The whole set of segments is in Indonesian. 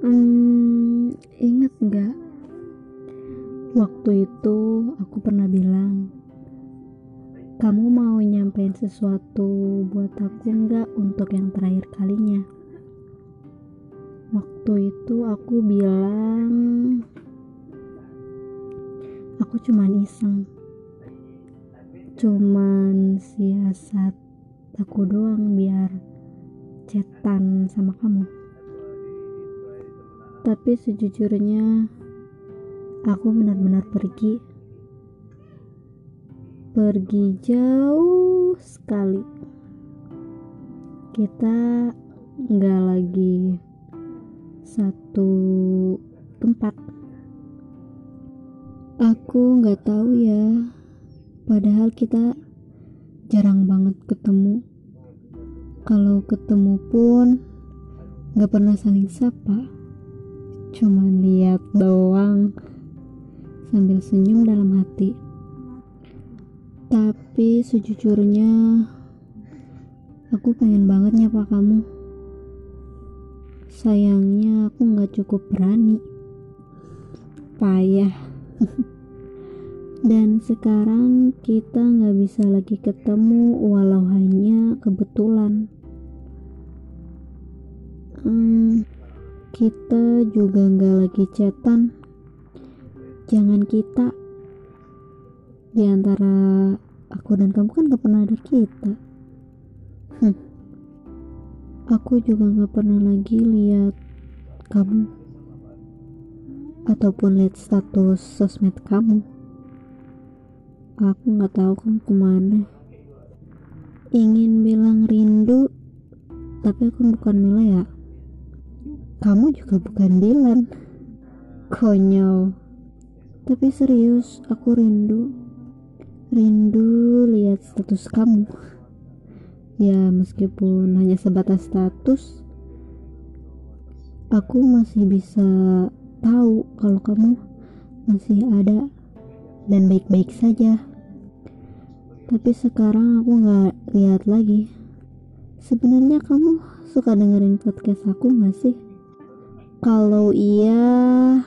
Hmm, ingat nggak? Waktu itu aku pernah bilang, kamu mau nyampein sesuatu buat aku nggak untuk yang terakhir kalinya? Waktu itu aku bilang, aku cuman iseng, cuman siasat aku doang biar cetan sama kamu. Tapi sejujurnya aku benar-benar pergi. Pergi jauh sekali. Kita nggak lagi satu tempat. Aku nggak tahu ya. Padahal kita jarang banget ketemu. Kalau ketemu pun nggak pernah saling sapa. Cuman lihat doang sambil senyum dalam hati. Tapi sejujurnya aku pengen banget nyapa kamu. Sayangnya aku nggak cukup berani. Payah. Dan sekarang kita nggak bisa lagi ketemu walau hanya kebetulan. Kita juga nggak lagi chatan jangan kita. Di antara aku dan kamu kan gak pernah ada kita. Hmm. aku juga gak pernah lagi lihat kamu. Ataupun lihat status sosmed kamu. Aku nggak tahu kamu ke mana. Ingin bilang rindu tapi aku bukan Mila ya kamu juga bukan Dylan. Konyol. Tapi serius aku rindu. Rindu lihat status kamu. Ya meskipun hanya sebatas status aku masih bisa tahu kalau kamu masih ada dan baik-baik saja. Tapi sekarang aku nggak lihat lagi. Sebenarnya kamu suka dengerin podcast aku gak sih kalau iya,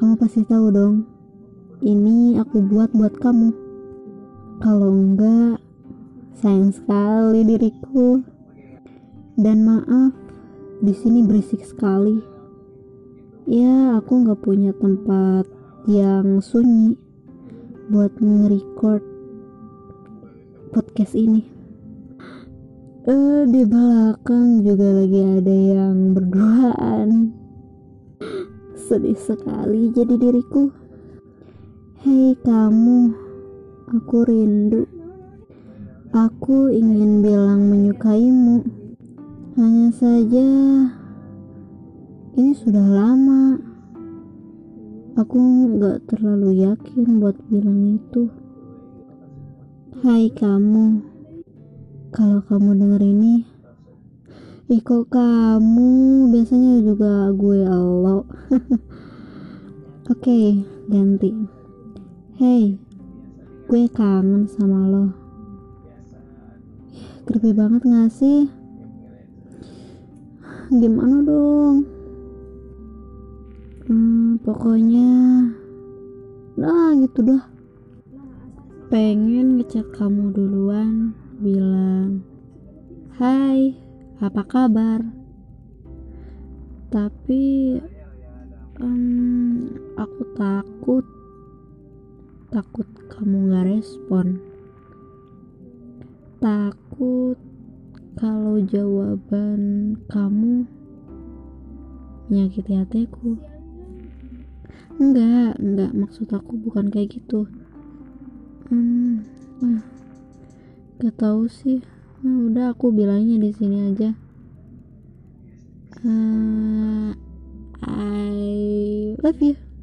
kamu pasti tahu dong. Ini aku buat buat kamu. Kalau enggak, sayang sekali diriku. Dan maaf, di sini berisik sekali. Ya, aku nggak punya tempat yang sunyi buat nge-record podcast ini uh, di belakang juga lagi ada yang berduaan. Sedih sekali jadi diriku. Hei kamu. Aku rindu. Aku ingin bilang menyukaimu. Hanya saja ini sudah lama. Aku gak terlalu yakin buat bilang itu. Hai kamu kalau kamu denger ini ih kamu? Biasanya juga gue Allah oke okay, ganti. Hey gue kangen sama lo. Creepy banget gak sih? Gimana dong? Hmm, pokoknya nah gitu dah. Pengen ngechat kamu duluan bilang, "Hai, apa kabar?" Tapi um, aku takut, takut kamu gak respon. Takut kalau jawaban kamu menyakiti hatiku. Enggak, enggak maksud aku bukan kayak gitu. Hmm, nah Gak tahu sih. Nah, udah aku bilangnya di sini aja. Uh, I love you.